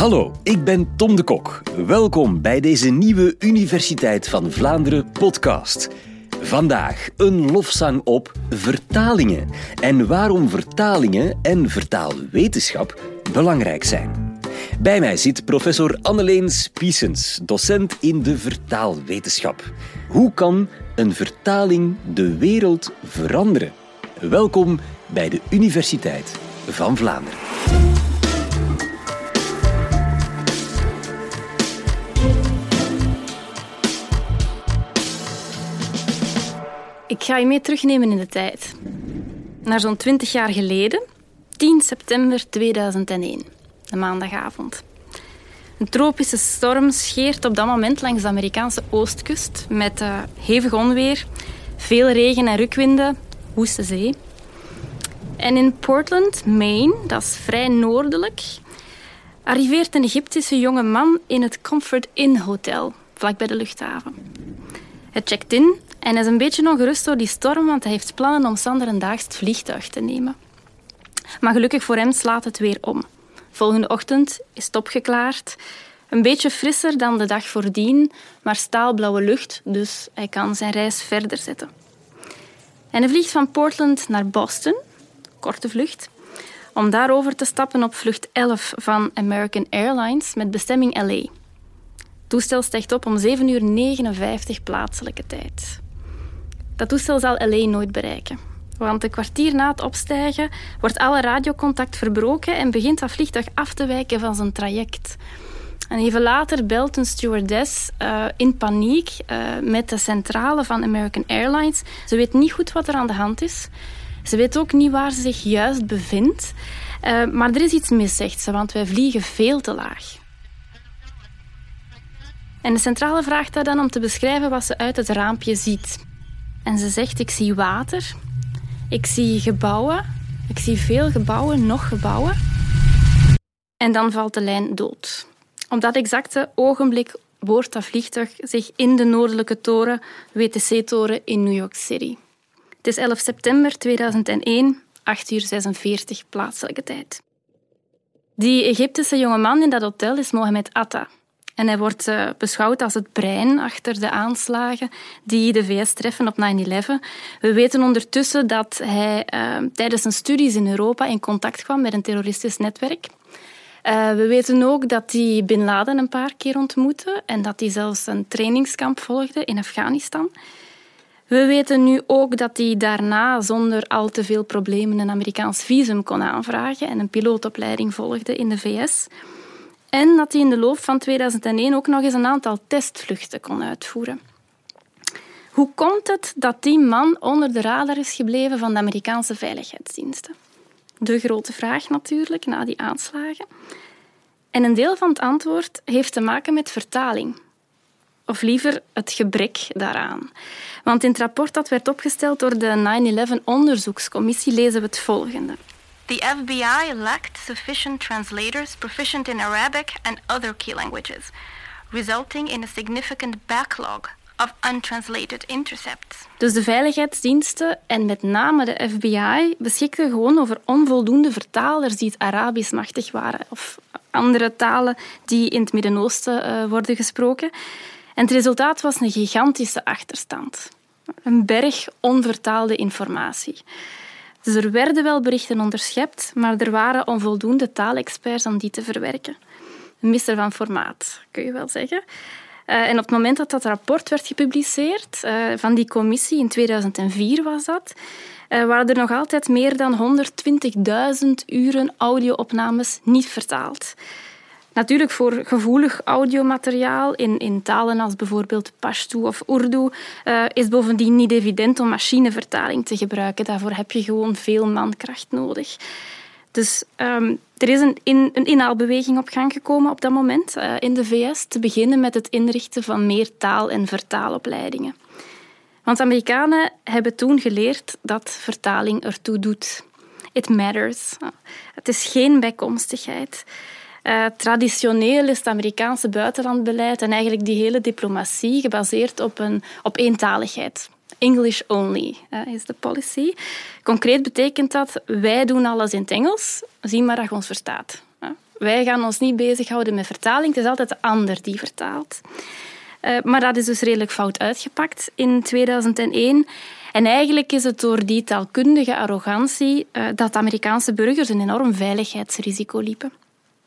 Hallo, ik ben Tom de Kok. Welkom bij deze nieuwe Universiteit van Vlaanderen podcast. Vandaag een lofzang op vertalingen en waarom vertalingen en vertaalwetenschap belangrijk zijn. Bij mij zit professor Anneleen Spiesens, docent in de vertaalwetenschap. Hoe kan een vertaling de wereld veranderen? Welkom bij de Universiteit van Vlaanderen. Ik ga je mee terugnemen in de tijd. Naar zo'n 20 jaar geleden, 10 september 2001, een maandagavond. Een tropische storm scheert op dat moment langs de Amerikaanse oostkust met uh, hevig onweer, veel regen en rukwinden, woeste zee. En in Portland, Maine, dat is vrij noordelijk, arriveert een Egyptische jonge man in het Comfort Inn Hotel, vlakbij de luchthaven. Hij checkt in en is een beetje ongerust door die storm, want hij heeft plannen om Sander een daags het vliegtuig te nemen. Maar gelukkig voor hem slaat het weer om. Volgende ochtend is het opgeklaard. Een beetje frisser dan de dag voordien, maar staalblauwe lucht, dus hij kan zijn reis verder zetten. En hij vliegt van Portland naar Boston, korte vlucht, om daarover te stappen op vlucht 11 van American Airlines met bestemming LA. Toestel stijgt op om 7 uur 59 plaatselijke tijd. Dat toestel zal LA nooit bereiken. Want een kwartier na het opstijgen wordt alle radiocontact verbroken en begint dat vliegtuig af te wijken van zijn traject. En even later belt een stewardess uh, in paniek uh, met de centrale van American Airlines. Ze weet niet goed wat er aan de hand is. Ze weet ook niet waar ze zich juist bevindt. Uh, maar er is iets mis, zegt ze, want wij vliegen veel te laag. En de centrale vraagt haar dan om te beschrijven wat ze uit het raampje ziet. En ze zegt: Ik zie water, ik zie gebouwen, ik zie veel gebouwen, nog gebouwen. En dan valt de lijn dood. Op dat exacte ogenblik boort dat vliegtuig zich in de noordelijke toren, WTC-toren in New York City. Het is 11 september 2001, 8 uur 46 plaatselijke tijd. Die Egyptische jonge man in dat hotel is Mohamed Atta. En hij wordt uh, beschouwd als het brein achter de aanslagen die de VS treffen op 9-11. We weten ondertussen dat hij uh, tijdens zijn studies in Europa in contact kwam met een terroristisch netwerk. Uh, we weten ook dat hij Bin Laden een paar keer ontmoette en dat hij zelfs een trainingskamp volgde in Afghanistan. We weten nu ook dat hij daarna zonder al te veel problemen een Amerikaans visum kon aanvragen en een pilootopleiding volgde in de VS. En dat hij in de loop van 2001 ook nog eens een aantal testvluchten kon uitvoeren. Hoe komt het dat die man onder de radar is gebleven van de Amerikaanse veiligheidsdiensten? De grote vraag natuurlijk na die aanslagen. En een deel van het antwoord heeft te maken met vertaling. Of liever het gebrek daaraan. Want in het rapport dat werd opgesteld door de 9-11 onderzoekscommissie lezen we het volgende. The FBI lacked sufficient translators proficient in Arabic and other key languages, resulting in a significant backlog of untranslated intercepts. Dus de veiligheidsdiensten en met name de FBI beschikten gewoon over onvoldoende vertalers die het Arabisch machtig waren of andere talen die in het Midden-Oosten uh, worden gesproken. En het resultaat was een gigantische achterstand. Een berg onvertaalde informatie. Dus er werden wel berichten onderschept, maar er waren onvoldoende taalexperts om die te verwerken. Een misser van formaat, kun je wel zeggen. Uh, en op het moment dat dat rapport werd gepubliceerd, uh, van die commissie, in 2004 was dat, uh, waren er nog altijd meer dan 120.000 uren audio-opnames niet vertaald. Natuurlijk voor gevoelig audiomateriaal in, in talen als bijvoorbeeld Pashto of Urdu uh, is bovendien niet evident om machinevertaling te gebruiken. Daarvoor heb je gewoon veel mankracht nodig. Dus um, er is een, in, een inhaalbeweging op gang gekomen op dat moment uh, in de VS, te beginnen met het inrichten van meer taal- en vertaalopleidingen. Want Amerikanen hebben toen geleerd dat vertaling ertoe doet. It matters. Het is geen bijkomstigheid. Uh, traditioneel is het Amerikaanse buitenlandbeleid en eigenlijk die hele diplomatie gebaseerd op, een, op eentaligheid. English only uh, is de policy. Concreet betekent dat wij doen alles in het Engels, zie maar dat je ons verstaat. Wij gaan ons niet bezighouden met vertaling. Het is altijd de ander die vertaalt. Uh, maar dat is dus redelijk fout uitgepakt in 2001. En eigenlijk is het door die taalkundige arrogantie dat Amerikaanse burgers een enorm veiligheidsrisico liepen.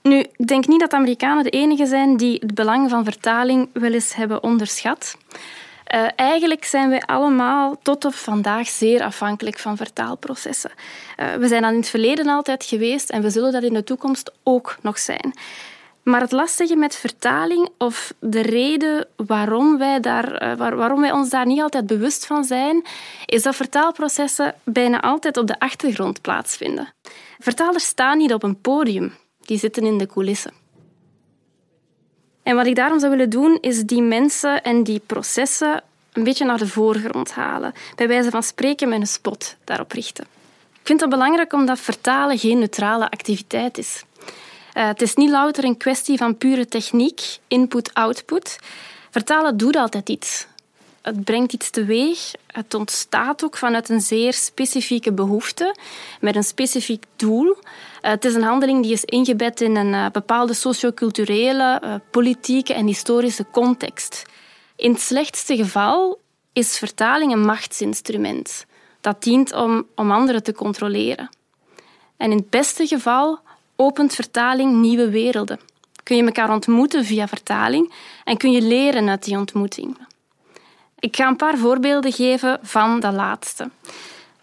Nu, ik denk niet dat Amerikanen de enigen zijn die het belang van vertaling wel eens hebben onderschat. Uh, eigenlijk zijn wij allemaal tot op vandaag zeer afhankelijk van vertaalprocessen. Uh, we zijn dat in het verleden altijd geweest en we zullen dat in de toekomst ook nog zijn. Maar het lastige met vertaling, of de reden waarom wij, daar, uh, waar, waarom wij ons daar niet altijd bewust van zijn, is dat vertaalprocessen bijna altijd op de achtergrond plaatsvinden. Vertalers staan niet op een podium, die zitten in de coulissen. En wat ik daarom zou willen doen, is die mensen en die processen een beetje naar de voorgrond halen. Bij wijze van spreken met een spot daarop richten. Ik vind dat belangrijk omdat vertalen geen neutrale activiteit is. Uh, het is niet louter een kwestie van pure techniek, input-output. Vertalen doet altijd iets. Het brengt iets teweeg. Het ontstaat ook vanuit een zeer specifieke behoefte, met een specifiek doel. Eh, het is een handeling die is ingebed in een uh, bepaalde socioculturele, uh, politieke en historische context. In het slechtste geval is vertaling een machtsinstrument dat dient om, om anderen te controleren. En in het beste geval opent vertaling nieuwe werelden. Kun je elkaar ontmoeten via vertaling en kun je leren uit die ontmoeting. Ik ga een paar voorbeelden geven van dat laatste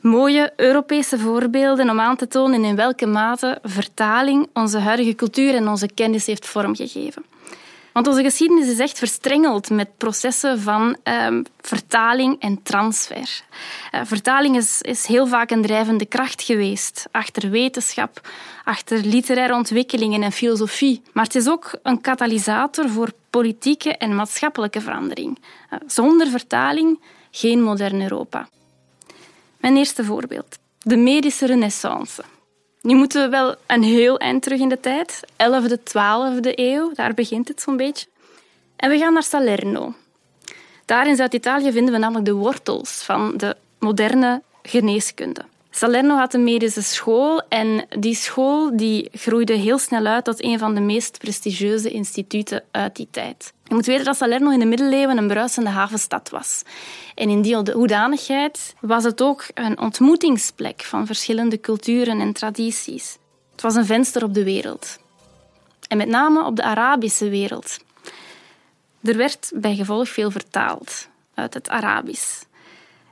mooie Europese voorbeelden om aan te tonen in welke mate vertaling onze huidige cultuur en onze kennis heeft vormgegeven. Want onze geschiedenis is echt verstrengeld met processen van um, vertaling en transfer. Uh, vertaling is, is heel vaak een drijvende kracht geweest achter wetenschap, achter literaire ontwikkelingen en filosofie. Maar het is ook een katalysator voor politieke en maatschappelijke verandering. Uh, zonder vertaling geen modern Europa. Mijn eerste voorbeeld. De medische renaissance. Nu moeten we wel een heel eind terug in de tijd. 11e, 12e eeuw, daar begint het zo'n beetje. En we gaan naar Salerno. Daar in Zuid-Italië vinden we namelijk de wortels van de moderne geneeskunde. Salerno had een medische school en die school die groeide heel snel uit tot een van de meest prestigieuze instituten uit die tijd. Je moet weten dat Salerno in de middeleeuwen een bruisende havenstad was. En in die hoedanigheid was het ook een ontmoetingsplek van verschillende culturen en tradities. Het was een venster op de wereld. En met name op de Arabische wereld. Er werd bij gevolg veel vertaald uit het Arabisch.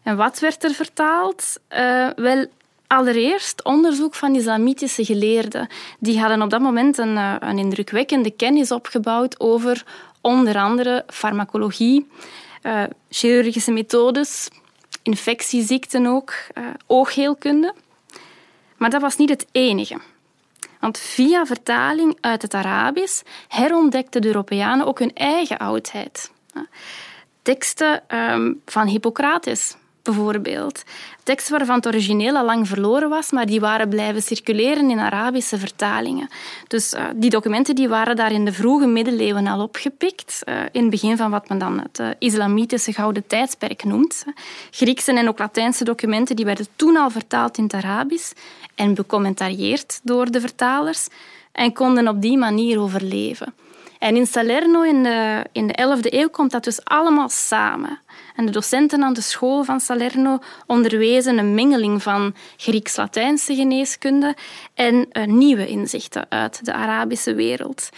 En wat werd er vertaald? Uh, wel, allereerst onderzoek van islamitische geleerden. Die hadden op dat moment een, uh, een indrukwekkende kennis opgebouwd over onder andere farmacologie, uh, chirurgische methodes, infectieziekten ook, oogheelkunde. Maar dat was niet het enige. Want via vertaling uit het Arabisch herontdekten de Europeanen ook hun eigen oudheid. Teksten um, van Hippocrates, bijvoorbeeld. Teksten waarvan het origineel al lang verloren was, maar die waren blijven circuleren in Arabische vertalingen. Dus uh, die documenten die waren daar in de vroege middeleeuwen al opgepikt, uh, in het begin van wat men dan het uh, islamitische gouden tijdsperk noemt. Griekse en ook Latijnse documenten die werden toen al vertaald in het Arabisch en becommentarieerd door de vertalers en konden op die manier overleven. En in Salerno in de, in de 11e eeuw komt dat dus allemaal samen. En de docenten aan de school van Salerno onderwezen een mengeling van Grieks-Latijnse geneeskunde en uh, nieuwe inzichten uit de Arabische wereld.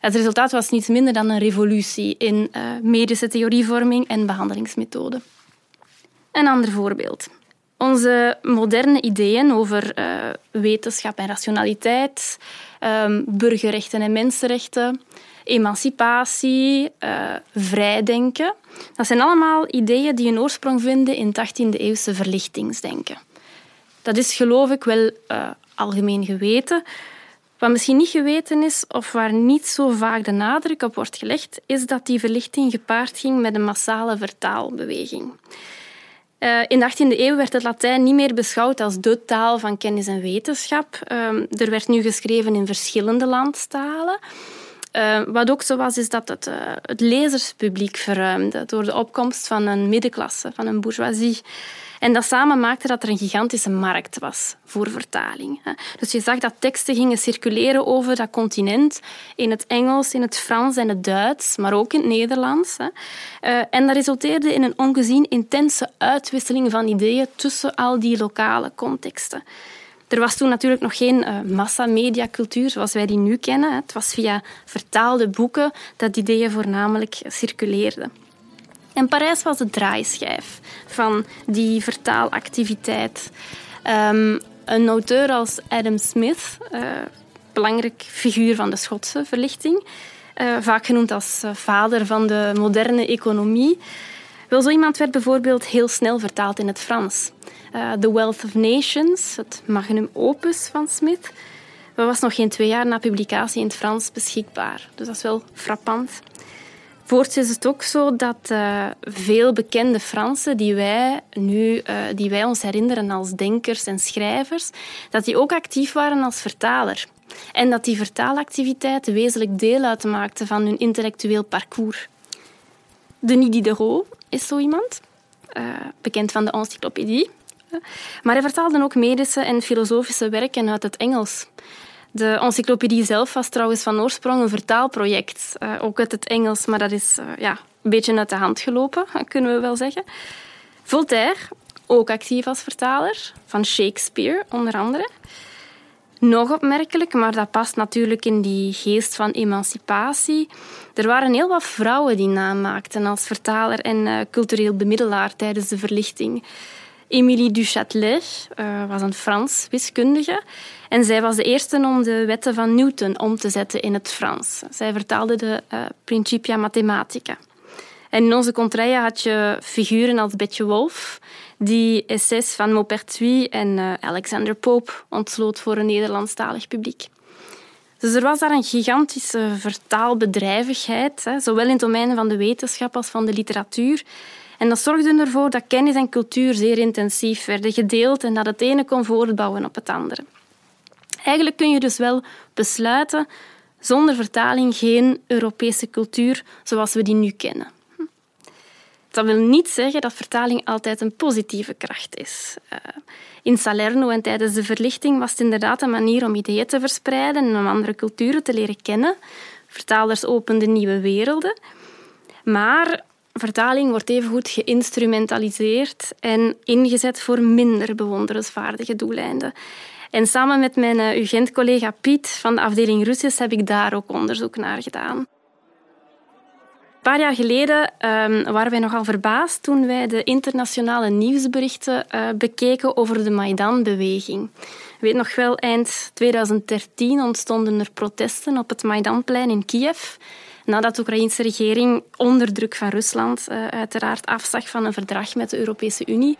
Het resultaat was niets minder dan een revolutie in uh, medische theorievorming en behandelingsmethoden. Een ander voorbeeld. Onze moderne ideeën over uh, wetenschap en rationaliteit, um, burgerrechten en mensenrechten, emancipatie, uh, vrijdenken. Dat zijn allemaal ideeën die een oorsprong vinden in het 18e-eeuwse verlichtingsdenken. Dat is geloof ik wel uh, algemeen geweten. Wat misschien niet geweten is, of waar niet zo vaak de nadruk op wordt gelegd, is dat die verlichting gepaard ging met een massale vertaalbeweging. Uh, in de 18e eeuw werd het Latijn niet meer beschouwd als de taal van kennis en wetenschap. Uh, er werd nu geschreven in verschillende landstalen. Uh, wat ook zo was, is dat het, uh, het lezerspubliek verruimde door de opkomst van een middenklasse, van een bourgeoisie. En dat samen maakte dat er een gigantische markt was voor vertaling. Dus je zag dat teksten gingen circuleren over dat continent in het Engels, in het Frans en het Duits, maar ook in het Nederlands. Eh, en dat resulteerde in een ongezien intense uitwisseling van ideeën tussen al die lokale contexten. Er was toen natuurlijk nog geen uh, massamediacultuur zoals wij die nu kennen. Het was via vertaalde boeken dat ideeën voornamelijk circuleerden. En Parijs was de draaischijf van die vertaalactiviteit. Um, een auteur als Adam Smith, uh, belangrijk figuur van de Schotse verlichting, uh, vaak genoemd als vader van de moderne economie. Wel, zo iemand werd bijvoorbeeld heel snel vertaald in het Frans. The Wealth of Nations, het magnum opus van Smith, was nog geen twee jaar na publicatie in het Frans beschikbaar. Dus dat is wel frappant. Voorts is het ook zo dat uh, veel bekende Fransen die wij nu uh, die wij ons herinneren als denkers en schrijvers, dat die ook actief waren als vertaler. En dat die vertaalactiviteit wezenlijk deel uitmaakte van hun intellectueel parcours. Denis Diderot is zo iemand, uh, bekend van de encyclopedie. Maar hij vertaalde ook medische en filosofische werken uit het Engels. De encyclopedie zelf was trouwens van oorsprong een vertaalproject, uh, ook uit het Engels, maar dat is uh, ja, een beetje uit de hand gelopen, kunnen we wel zeggen. Voltaire, ook actief als vertaler, van Shakespeare onder andere. Nog opmerkelijk, maar dat past natuurlijk in die geest van emancipatie. Er waren heel wat vrouwen die naam maakten als vertaler en uh, cultureel bemiddelaar tijdens de verlichting. Émilie du Châtelet uh, was een Frans wiskundige en zij was de eerste om de wetten van Newton om te zetten in het Frans. Zij vertaalde de uh, Principia Mathematica. En in onze contraille had je figuren als Betje Wolf, die essays van Maupertuis en uh, Alexander Pope ontsloot voor een Nederlandstalig publiek. Dus er was daar een gigantische vertaalbedrijvigheid, hè, zowel in het domein van de wetenschap als van de literatuur. En dat zorgde ervoor dat kennis en cultuur zeer intensief werden gedeeld en dat het ene kon voortbouwen op het andere. Eigenlijk kun je dus wel besluiten zonder vertaling geen Europese cultuur zoals we die nu kennen. Dat wil niet zeggen dat vertaling altijd een positieve kracht is. Uh, in Salerno en tijdens de verlichting was het inderdaad een manier om ideeën te verspreiden en om andere culturen te leren kennen. Vertalers openden nieuwe werelden. Maar vertaling wordt evengoed geïnstrumentaliseerd en ingezet voor minder bewonderenswaardige doeleinden. En samen met mijn uh, UGent-collega Piet van de afdeling Russisch heb ik daar ook onderzoek naar gedaan. Paar jaar geleden um, waren wij nogal verbaasd toen wij de internationale nieuwsberichten uh, bekeken over de Maidan-beweging. Weet nog wel, eind 2013 ontstonden er protesten op het Maidanplein in Kiev nadat de Oekraïnse regering onder druk van Rusland uh, uiteraard afzag van een verdrag met de Europese Unie.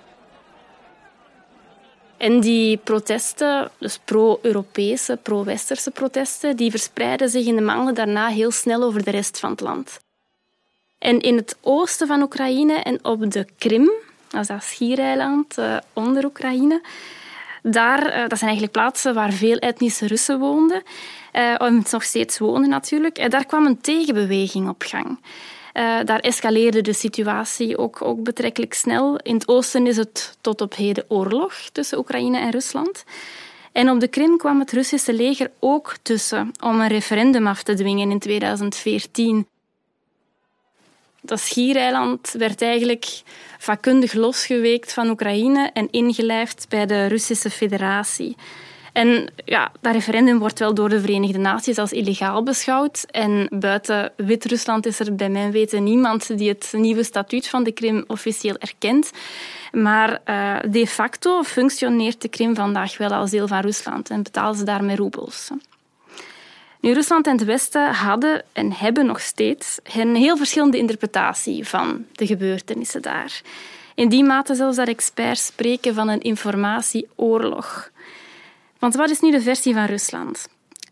En die protesten, dus pro-Europese, pro-Westerse protesten, die verspreidden zich in de maanden daarna heel snel over de rest van het land. En in het oosten van Oekraïne en op de Krim, dat is dat schiereiland uh, onder Oekraïne, daar, uh, dat zijn eigenlijk plaatsen waar veel etnische Russen woonden, uh, nog steeds wonen natuurlijk. En daar kwam een tegenbeweging op gang. Daar escaleerde de situatie ook, ook betrekkelijk snel. In het oosten is het tot op heden oorlog tussen Oekraïne en Rusland. En op de Krim kwam het Russische leger ook tussen om een referendum af te dwingen in 2014. Dat schiereiland werd eigenlijk vakkundig losgeweekt van Oekraïne en ingelijfd bij de Russische federatie. En ja, dat referendum wordt wel door de Verenigde Naties als illegaal beschouwd. En buiten Wit-Rusland is er bij mijn weten niemand die het nieuwe statuut van de Krim officieel erkent. Maar uh, de facto functioneert de Krim vandaag wel als deel van Rusland en betalen ze daarmee roebels. Nu, Rusland en het Westen hadden en hebben nog steeds een heel verschillende interpretatie van de gebeurtenissen daar. In die mate zelfs dat experts spreken van een informatieoorlog. Want wat is nu de versie van Rusland?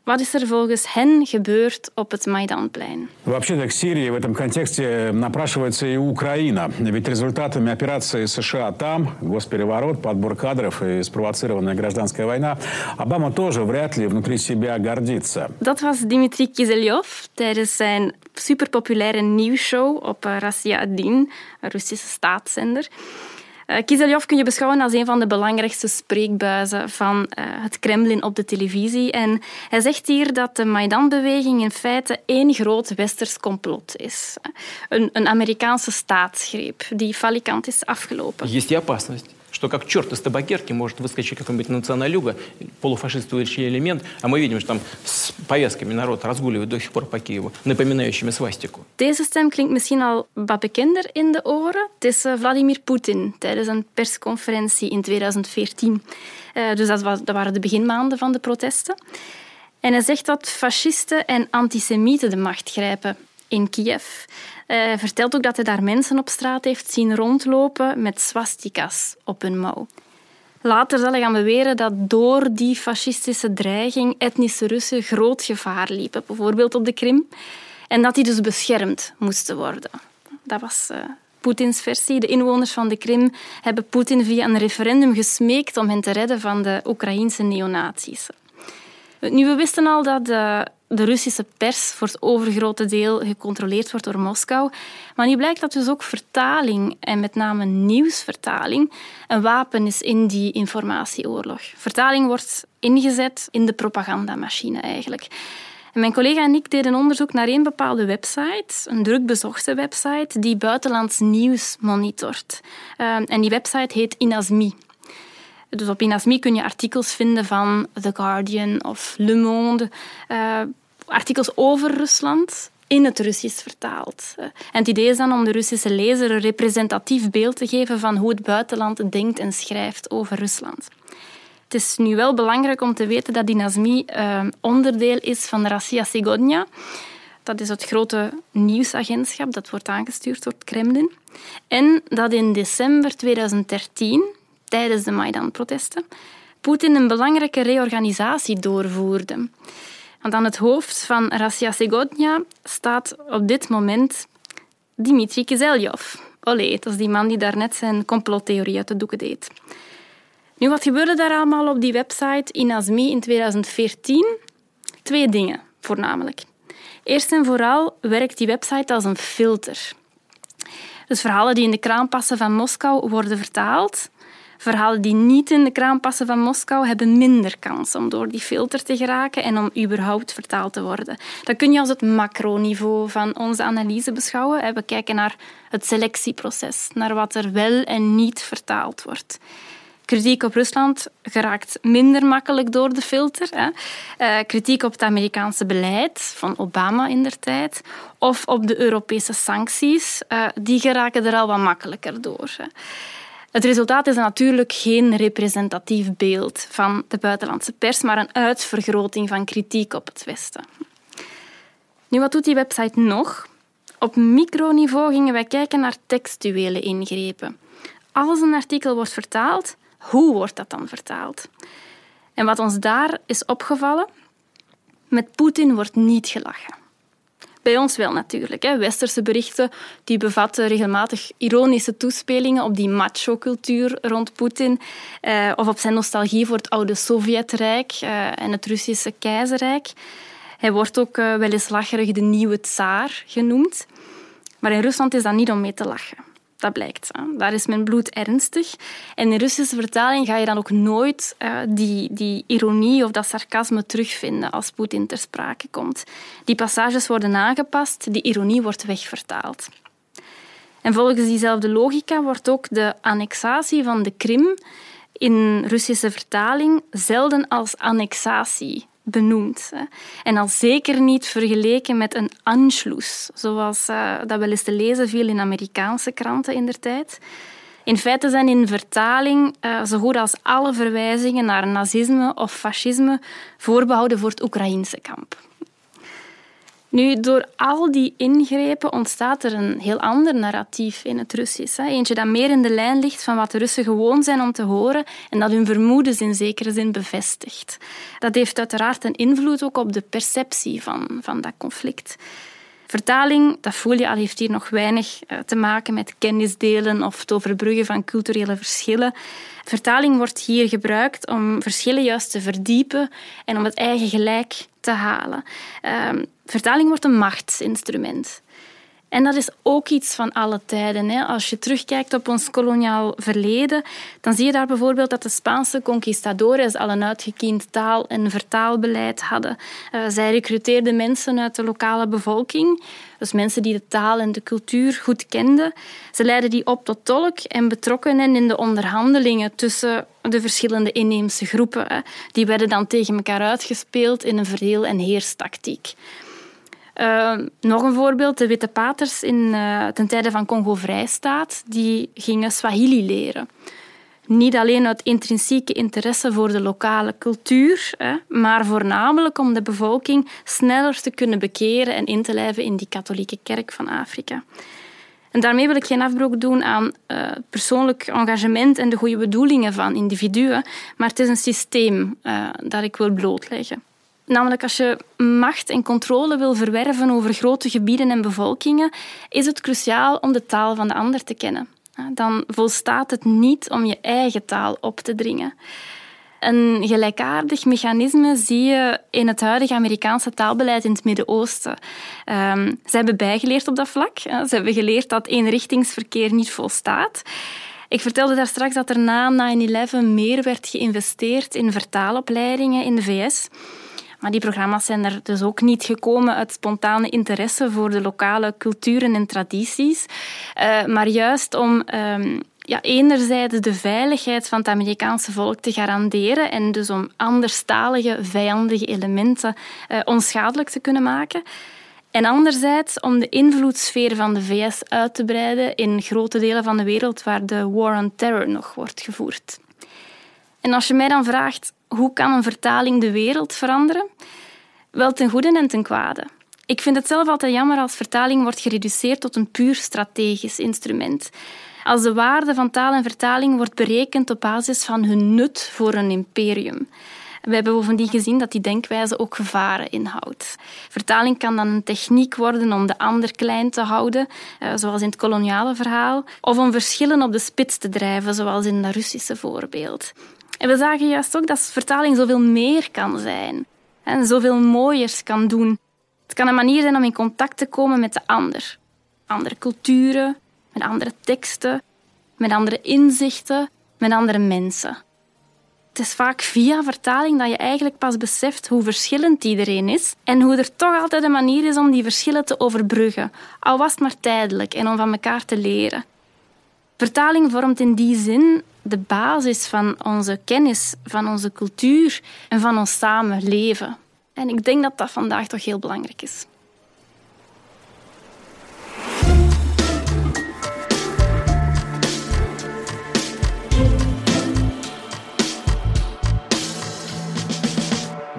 wat is er volgens hen gebeurd op het Maidanplein? Вообще-то к Сирии в этом контексте напрашивается и Украина. Ведь результатами операции США там, госпереворот, подбор кадров и спровоцированная гражданская война, Обама тоже вряд ли внутри себя гордится. Dat was Dmitri Kizelyov tijdens zijn superpopulaire nieuwsshow op Rassia Adin, een Russische staatszender. Eh, Kiseljov kun je beschouwen als een van de belangrijkste spreekbuizen van eh, het Kremlin op de televisie. En hij zegt hier dat de Maidan-beweging in feite één groot westers complot is. Een, een Amerikaanse staatsgreep die falikant is afgelopen. Is die opasnost? что как черт из табакерки может выскочить какой-нибудь националюга, полуфашистующий элемент, а мы видим, что там с повязками народ разгуливает до сих пор по Киеву, напоминающими свастику. Deze stem klinkt misschien al wat bekender in de oren. Het is uh, Vladimir Poetin tijdens een persconferentie in 2014. Uh, dus dat, was, dat waren de beginmaanden van de protesten. En hij zegt dat fascisten en antisemieten de macht grijpen in Kiev. Hij eh, vertelt ook dat hij daar mensen op straat heeft zien rondlopen met swastikas op hun mouw. Later zal hij gaan beweren dat door die fascistische dreiging etnische Russen groot gevaar liepen, bijvoorbeeld op de Krim, en dat die dus beschermd moesten worden. Dat was uh, Poetins versie. De inwoners van de Krim hebben Poetin via een referendum gesmeekt om hen te redden van de Oekraïnse neonazies. Nu, we wisten al dat de, de Russische pers voor het overgrote deel gecontroleerd wordt door Moskou. Maar nu blijkt dat dus ook vertaling, en met name nieuwsvertaling, een wapen is in die informatieoorlog. Vertaling wordt ingezet in de propagandamachine eigenlijk. En mijn collega en ik deden onderzoek naar een bepaalde website, een druk bezochte website, die buitenlands nieuws monitort. Uh, en die website heet Inasmi. Dus op Inasmi kun je artikels vinden van The Guardian of Le Monde. Uh, artikels over Rusland in het Russisch vertaald. En het idee is dan om de Russische lezer een representatief beeld te geven van hoe het buitenland denkt en schrijft over Rusland. Het is nu wel belangrijk om te weten dat Inasmi uh, onderdeel is van Rassia Sigodnia. Dat is het grote nieuwsagentschap dat wordt aangestuurd door het Kremlin. En dat in december 2013 tijdens de Maidan-protesten, Poetin een belangrijke reorganisatie doorvoerde. Want aan het hoofd van Rassia Segodnia staat op dit moment Dmitri Kizelyov. Olé, dat is die man die daarnet zijn complottheorie uit de doeken deed. Nu, wat gebeurde daar allemaal op die website in Azmi in 2014? Twee dingen, voornamelijk. Eerst en vooral werkt die website als een filter. Dus verhalen die in de kraan passen van Moskou worden vertaald Verhalen die niet in de kraan passen van Moskou hebben minder kans om door die filter te geraken en om überhaupt vertaald te worden. Dat kun je als het macroniveau van onze analyse beschouwen. We kijken naar het selectieproces, naar wat er wel en niet vertaald wordt. Kritiek op Rusland geraakt minder makkelijk door de filter. Hè. Uh, kritiek op het Amerikaanse beleid van Obama in der tijd of op de Europese sancties, uh, die geraken er al wat makkelijker door. Hè. Het resultaat is natuurlijk geen representatief beeld van de buitenlandse pers, maar een uitvergroting van kritiek op het Westen. Nu, wat doet die website nog? Op microniveau gingen wij kijken naar textuele ingrepen. Als een artikel wordt vertaald, hoe wordt dat dan vertaald? En wat ons daar is opgevallen, met Poetin wordt niet gelachen. Bij ons wel natuurlijk. Hè. Westerse berichten die bevatten regelmatig ironische toespelingen op die macho-cultuur rond Poetin eh, of op zijn nostalgie voor het oude Sovjetrijk eh, en het Russische keizerrijk. Hij wordt ook uh, wel eens lacherig de nieuwe tsaar genoemd. Maar in Rusland is dat niet om mee te lachen. Dat blijkt. Daar is mijn bloed ernstig. En in Russische vertaling ga je dan ook nooit uh, die, die ironie of dat sarcasme terugvinden als Poetin ter sprake komt. Die passages worden aangepast, die ironie wordt wegvertaald. En volgens diezelfde logica wordt ook de annexatie van de Krim in Russische vertaling zelden als annexatie benoemd. En al zeker niet vergeleken met een Anschluss, zoals uh, dat wel eens te lezen viel in Amerikaanse kranten in der tijd. In feite zijn in vertaling uh, zo goed als alle verwijzingen naar nazisme of fascisme voorbehouden voor het Oekraïense kamp. Nu, door al die ingrepen ontstaat er een heel ander narratief in het Russisch. Eentje dat meer in de lijn ligt van wat de Russen gewoon zijn om te horen en dat hun vermoedens in zekere zin bevestigt. Dat heeft uiteraard een invloed ook op de perceptie van, van dat conflict. Vertaling, dat voel je al, heeft hier nog weinig eh, te maken met kennisdelen of het overbruggen van culturele verschillen. Vertaling wordt hier gebruikt om verschillen juist te verdiepen en om het eigen gelijk te halen. Ehm, vertaling wordt een machtsinstrument. En dat is ook iets van alle tijden. Hè. Als je terugkijkt op ons koloniaal verleden, dan zie je daar bijvoorbeeld dat de Spaanse conquistadores al een uitgekiend taal- en vertaalbeleid hadden. Uh, zij recruteerden mensen uit de lokale bevolking, dus mensen die de taal en de cultuur goed kenden. Ze leidden die op tot tolk en betrokkenen in de onderhandelingen tussen de verschillende inheemse groepen. Hè. Die werden dan tegen elkaar uitgespeeld in een verdeel- en heerstactiek. Uh, nog een voorbeeld, de witte paters in, uh, ten tijde van Congo-Vrijstaat, die gingen Swahili leren. Niet alleen uit intrinsieke interesse voor de lokale cultuur, hè, maar voornamelijk om de bevolking sneller te kunnen bekeren en in te lijven in die katholieke kerk van Afrika. En daarmee wil ik geen afbroek doen aan uh, persoonlijk engagement en de goede bedoelingen van individuen, maar het is een systeem dat ik wil blootleggen. Namelijk als je macht en controle wil verwerven over grote gebieden en bevolkingen, is het cruciaal om de taal van de ander te kennen. Dan volstaat het niet om je eigen taal op te dringen. Een gelijkaardig mechanisme zie je in het huidige Amerikaanse taalbeleid in het Midden-Oosten. Um, ze hebben bijgeleerd op dat vlak. Ze hebben geleerd dat eenrichtingsverkeer niet volstaat. Ik vertelde daar straks dat er na 9-11 meer werd geïnvesteerd in vertaalopleidingen in de VS. Maar die programma's zijn er dus ook niet gekomen uit spontane interesse voor de lokale culturen en tradities, uh, maar juist om um, ja, enerzijds de veiligheid van het Amerikaanse volk te garanderen en dus om anderstalige, vijandige elementen uh, onschadelijk te kunnen maken. En anderzijds om de invloedssfeer van de VS uit te breiden in grote delen van de wereld waar de war on terror nog wordt gevoerd. En als je mij dan vraagt hoe kan een vertaling de wereld veranderen? Wel ten goede en ten kwade. Ik vind het zelf altijd jammer als vertaling wordt gereduceerd tot een puur strategisch instrument. Als de waarde van taal en vertaling wordt berekend op basis van hun nut voor een imperium. We hebben bovendien gezien dat die denkwijze ook gevaren inhoudt. Vertaling kan dan een techniek worden om de ander klein te houden, eh, zoals in het koloniale verhaal, of om verschillen op de spits te drijven, zoals in dat Russische voorbeeld. En we zagen juist ook dat vertaling zoveel meer kan zijn en zoveel mooiers kan doen. Het kan een manier zijn om in contact te komen met de ander. Andere culturen, met andere teksten, met andere inzichten, met andere mensen. Het is vaak via vertaling dat je eigenlijk pas beseft hoe verschillend iedereen is en hoe er toch altijd een manier is om die verschillen te overbruggen, al was het maar tijdelijk en om van elkaar te leren. Vertaling vormt in die zin de basis van onze kennis, van onze cultuur en van ons samenleven. En ik denk dat dat vandaag toch heel belangrijk is.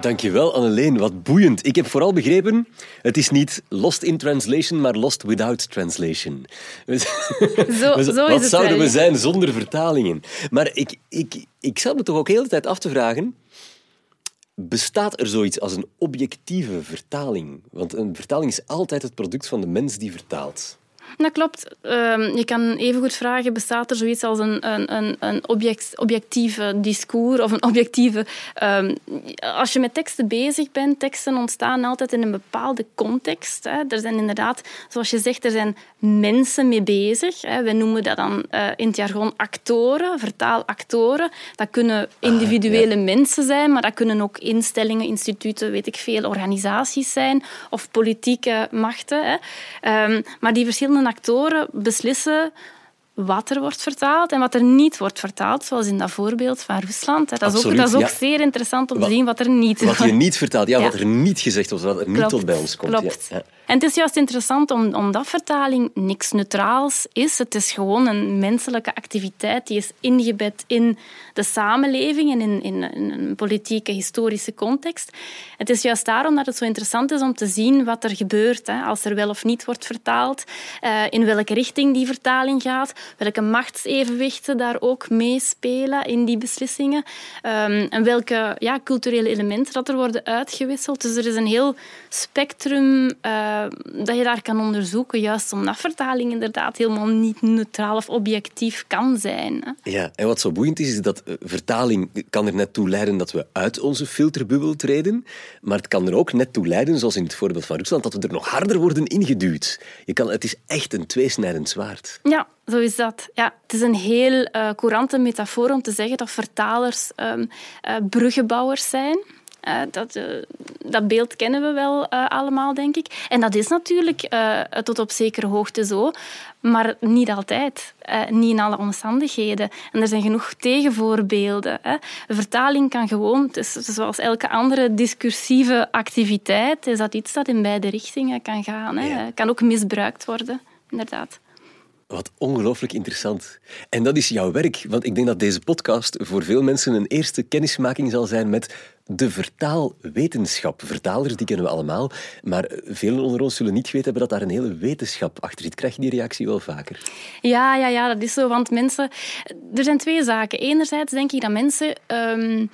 Dankjewel, Anneleen. Wat boeiend. Ik heb vooral begrepen, het is niet lost in translation, maar lost without translation. Zo, zo Wat is zouden het we zijn zonder vertalingen? Maar ik, ik, ik zat me toch ook heel de tijd af te vragen, bestaat er zoiets als een objectieve vertaling? Want een vertaling is altijd het product van de mens die vertaalt. Dat klopt. Ehm, je kan evengoed vragen, bestaat er zoiets als een, een, een object, objectieve discours of een objectieve... Um, als je met teksten bezig bent, teksten ontstaan altijd in een bepaalde context. Hè. Er zijn inderdaad, zoals je zegt, er zijn mensen mee bezig. Hè. We noemen dat dan uh, in het jargon actoren, vertaalactoren. Dat kunnen individuele ah, ja. mensen zijn, maar dat kunnen ook instellingen, instituten, weet ik veel, organisaties zijn of politieke machten. Hè. Um, maar die verschillende actoren beslissen wat er wordt vertaald en wat er niet wordt vertaald, zoals in dat voorbeeld van Rusland. Dat is ook, dat is ook zeer interessant om te zien wat er niet... Wat je niet vertaalt, ja, wat er niet gezegd wordt, wat er niet tot bij ons komt. Klopt. Ja. En het is juist interessant om, omdat vertaling niks neutraals is. Het is gewoon een menselijke activiteit die is ingebed in de samenleving en in, in, in een politieke, historische context. Het is juist daarom dat het zo interessant is om te zien wat er gebeurt hè, als er wel of niet wordt vertaald, uh, in welke richting die vertaling gaat, welke machtsevenwichten daar ook meespelen in die beslissingen um, en welke ja, culturele elementen dat er worden uitgewisseld. Dus er is een heel spectrum uh, dat je daar kan onderzoeken, juist omdat vertaling inderdaad helemaal niet neutraal of objectief kan zijn. Hè. Ja, en wat zo boeiend is, is dat uh, vertaling kan er net toe leiden dat we uit onze filterbubbel treden, maar het kan er ook net toe leiden, zoals in het voorbeeld van Rusland, dat we er nog harder worden ingeduwd. Je kan, het is echt een tweesnijdend zwaard. Ja, zo is dat. Ja, het is een heel uh, courante metafoor om te zeggen dat vertalers um, uh, bruggenbouwers zijn. Uh, dat, dat beeld kennen we wel allemaal, denk ik. En dat is natuurlijk tot op zekere hoogte zo, maar niet altijd. niet in alle omstandigheden. En er zijn genoeg tegenvoorbeelden. Hè. Vertaling kan gewoon, het is, zoals elke andere discursieve activiteit, is dat iets dat in beide richtingen kan gaan. Hè. Ja. kan ook misbruikt worden, inderdaad. Wat ongelooflijk interessant. En dat is jouw werk, want ik denk dat deze podcast voor veel mensen een eerste kennismaking zal zijn met de vertaalwetenschap. Vertalers, die kennen we allemaal, maar velen onder ons zullen niet weten dat daar een hele wetenschap achter zit. Krijg je die reactie wel vaker? Ja, ja, ja dat is zo, want mensen... Er zijn twee zaken. Enerzijds denk ik dat mensen... Um,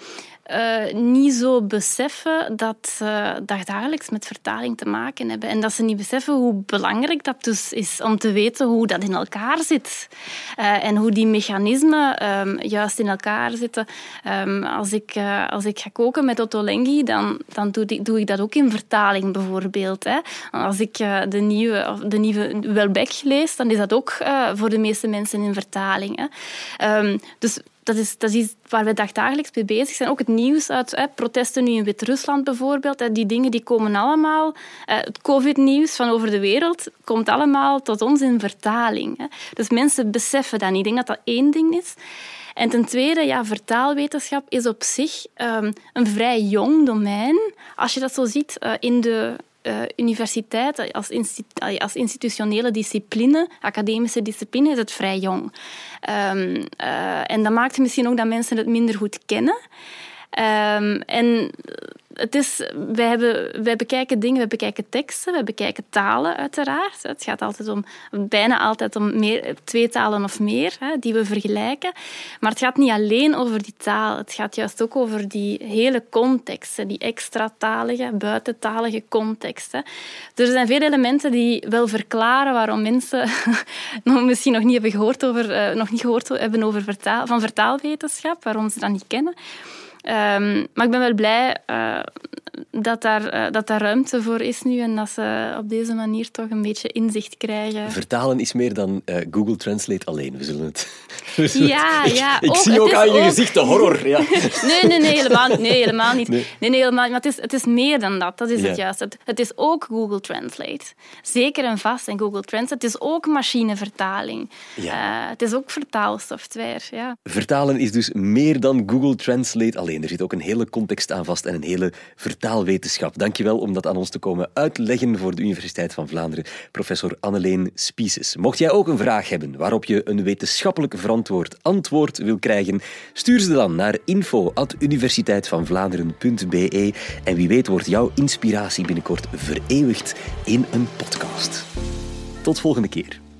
uh, niet zo beseffen dat ze dagelijks met vertaling te maken hebben. En dat ze niet beseffen hoe belangrijk dat dus is om te weten hoe dat in elkaar zit. Uh, en hoe die mechanismen um, juist in elkaar zitten. Um, als, ik, uh, als ik ga koken met Ottolenghi, dan, dan doe, ik, doe ik dat ook in vertaling bijvoorbeeld. Hè. Als ik de nieuwe, de nieuwe Welbeck lees, dan is dat ook voor de meeste mensen in vertaling. Hè. Um, dus dat is, dat is waar we dagelijks mee bezig zijn. Ook het nieuws uit hè, protesten nu in Wit-Rusland bijvoorbeeld. Die dingen die komen allemaal... Eh, het covid-nieuws van over de wereld komt allemaal tot ons in vertaling. Hè. Dus mensen beseffen dat niet. Ik denk dat dat één ding is. En ten tweede, ja, vertaalwetenschap is op zich um, een vrij jong domein. Als je dat zo ziet uh, in de uh, universiteit als, als, institutionele discipline, academische discipline, is het vrij jong. Um, uh, en dat maakt misschien ook dat mensen het minder goed kennen. Um, en het wij, hebben, bekijken dingen, wij bekijken teksten, wij bekijken talen uiteraard. Het gaat altijd om, bijna altijd om meer, twee talen of meer hè, die we vergelijken. Maar het gaat niet alleen over die taal. Het gaat juist ook over die hele context, die extra-talige, buitentalige context. Hè. Dus er zijn veel elementen die wel verklaren waarom mensen misschien nog niet hebben gehoord over, uh, nog niet gehoord hebben over vertaal, van vertaalwetenschap, waarom ze dat niet kennen. Um, maar ik ben wel blij uh, dat, daar, uh, dat daar ruimte voor is nu en dat ze op deze manier toch een beetje inzicht krijgen. Vertalen is meer dan uh, Google Translate alleen. We zullen het. ja, ja. Ik, ik zie ook aan je gezicht de horror. Ja. nee, nee, nee, helemaal, nee, helemaal niet. Nee. nee, nee helemaal niet. Maar het is, het is meer dan dat. Dat is ja. het juist. Het, het, is ook Google Translate. Zeker en vast in Google Translate. Het is ook machinevertaling. Ja. het is ook vertaalsoftware. Ja. Vertalen is dus meer dan Google Translate alleen. Er zit ook een hele context aan vast en een hele vertaalwetenschap. Dankjewel om dat aan ons te komen uitleggen voor de Universiteit van Vlaanderen, professor Anneleen Spieses. Mocht jij ook een vraag hebben waarop je een wetenschappelijk verantwoord antwoord wil krijgen, stuur ze dan naar info.universiteitvanvlaanderen.be en wie weet wordt jouw inspiratie binnenkort vereeuwigd in een podcast. Tot volgende keer.